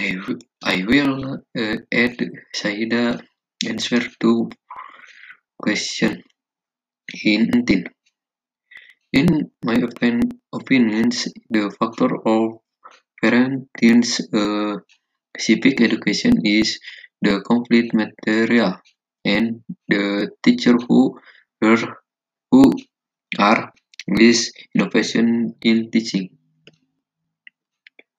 I, I will uh, eh, add Saida answer to question in 10. In my opin opinions, the factor of parenting's uh, eh, specific education is the complete material and the teacher who are, who are with innovation in teaching.